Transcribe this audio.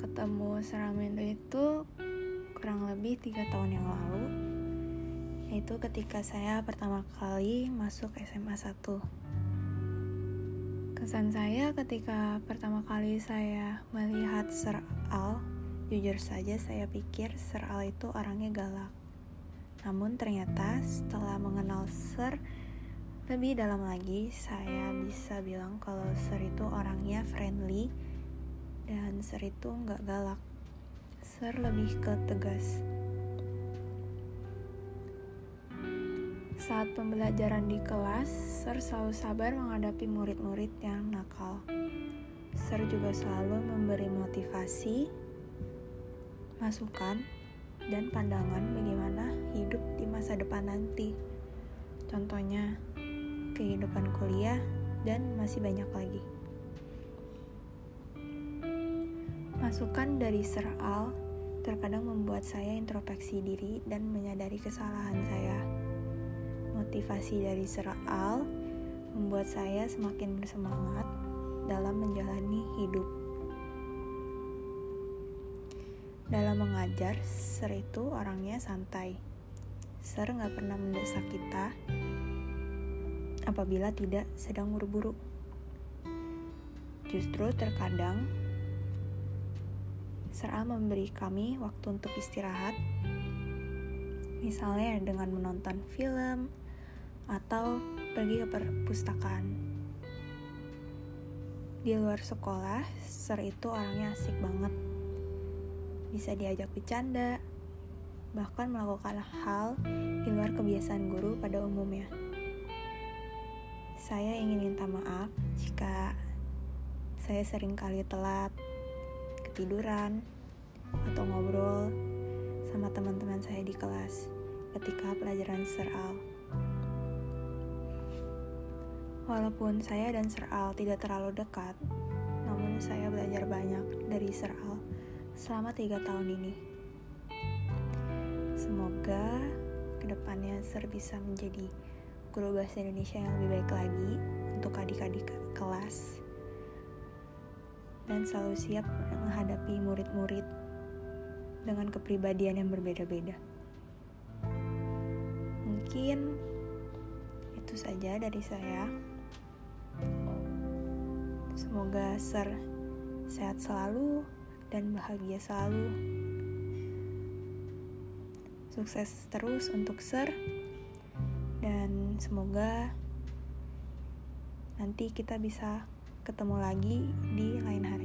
ketemu Seramendo itu kurang lebih tiga tahun yang lalu. Yaitu ketika saya pertama kali masuk SMA 1 kesan saya ketika pertama kali saya melihat Sir Al jujur saja saya pikir Sir Al itu orangnya galak. Namun ternyata setelah mengenal Sir lebih dalam lagi, saya bisa bilang kalau Sir itu orangnya friendly dan Sir itu nggak galak. Sir lebih ke tegas. Saat pembelajaran di kelas, Sir selalu sabar menghadapi murid-murid yang nakal. Sir juga selalu memberi motivasi, masukan, dan pandangan bagaimana hidup di masa depan nanti. Contohnya, kehidupan kuliah, dan masih banyak lagi. Masukan dari Sir Al terkadang membuat saya introspeksi diri dan menyadari kesalahan saya. Motivasi dari Sir Al membuat saya semakin bersemangat dalam menjalani hidup. Dalam mengajar, Sir itu orangnya santai. Sir nggak pernah mendesak kita apabila tidak sedang buru-buru. Justru terkadang Sera memberi kami waktu untuk istirahat, misalnya dengan menonton film atau pergi ke perpustakaan. Di luar sekolah, Ser itu orangnya asik banget. Bisa diajak bercanda, bahkan melakukan hal di luar kebiasaan guru pada umumnya. Saya ingin minta maaf jika saya sering kali telat, ketiduran, atau ngobrol sama teman-teman saya di kelas ketika pelajaran seral. Walaupun saya dan seral tidak terlalu dekat, namun saya belajar banyak dari seral selama tiga tahun ini. Semoga ke depannya Ser bisa menjadi guru bahasa Indonesia yang lebih baik lagi untuk adik-adik kelas dan selalu siap menghadapi murid-murid dengan kepribadian yang berbeda-beda. Mungkin itu saja dari saya. Semoga Ser sehat selalu dan bahagia selalu. Sukses terus untuk Ser dan semoga nanti kita bisa ketemu lagi di lain hari.